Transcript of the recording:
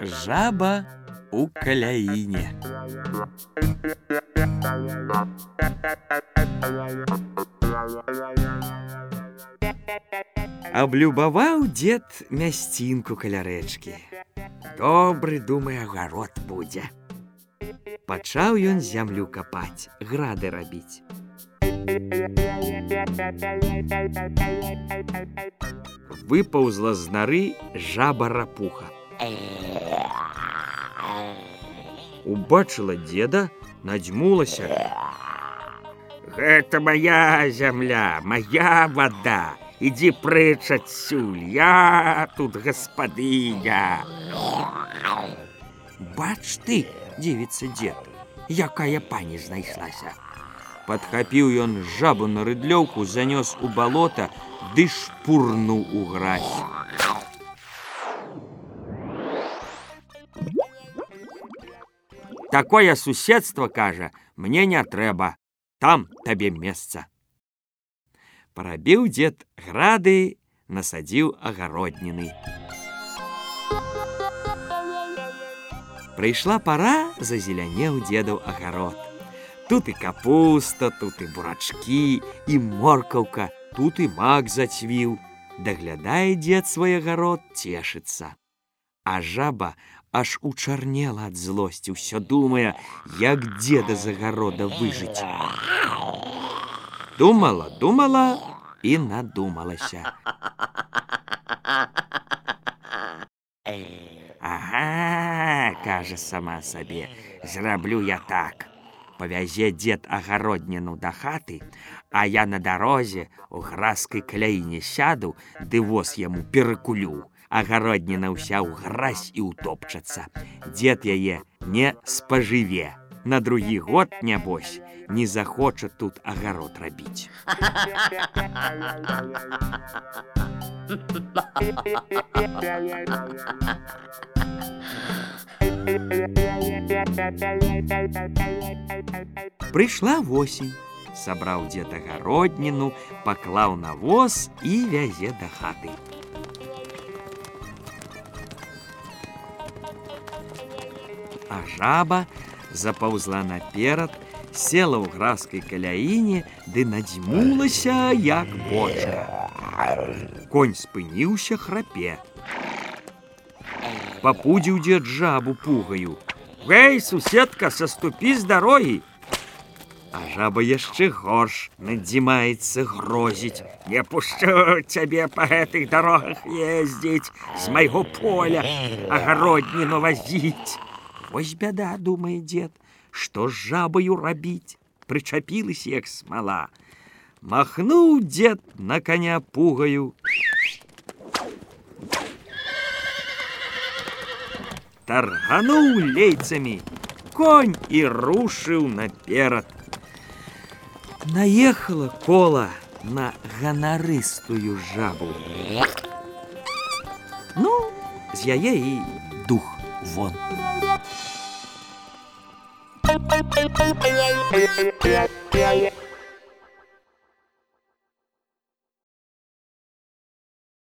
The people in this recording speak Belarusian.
Жаба у каляіне. Аблюбаваў дзед мясцінку каля рэчкі. Добры, думае, агарод будзе. Пачаў ён зямлю капаць, грады рабіць. Выпаўзла з нары жаба рапуха. Убачыла деда, надзьмулася. Гэта моя зямля, моя вода. Ідзі прэч адсюль, я тут гаспадыня. Бач ты, дзівіцца дзед, якая пані знайшлася. Падхапіў ён жабу на рыдлёўку, занёс у балота, ды шпурнуў у гразь. Такое суседство кажа, мне не трэба, там табе месца. Парабіў дзед грады, насадзіў агародніны. Прыйшла пара, зазелянеў дзедаў агарод. Тут і капуста, тут і бурачкі, і моркаўка, тут і мак зацвіў. Даглядае дзед свой агарод, цешыцца. А жаба аж учарнела ад злосці, ўсё думае, як дзеда з агарода выжыць. Думала, думала і надумалася. Кажа сама сабе, зраблю я так. Павязе дзед агародніну да хаты, а я на дарозе у гразкай кляіне сяду, ды воз яму перакулю. Агародніна ўся ў гразь і утопчацца. Дзед яе не спажыве. На другі год, нябось, не захоча тут агарод рабіць. Прыйшла восень, сабраў дзед агародніну, паклаў на воз і вязе да хаты. А жаба запаўзла наперад, села ў гразкай каляіне ды надзьмулася як боча. Конь спыніўся храпе. Папудзіў дзед жабу пугаю. Гэй, суседка, саступі з дарогі. А жаба яшчэ горш надзімаецца грозіць. Не пушчу цябе па гэтых дарогах ездзіць з майго поля, агародніну вазіць. Вось бяда, думае дзед, што з жабаю рабіць, прычапілася як смала. Махнуў дзед на коня пугаю. Таргануў лейцамі, конь і рушыў наперад. Наехала кола на ганарыстую жабу. Ну, з яе і дух вон. Thank you.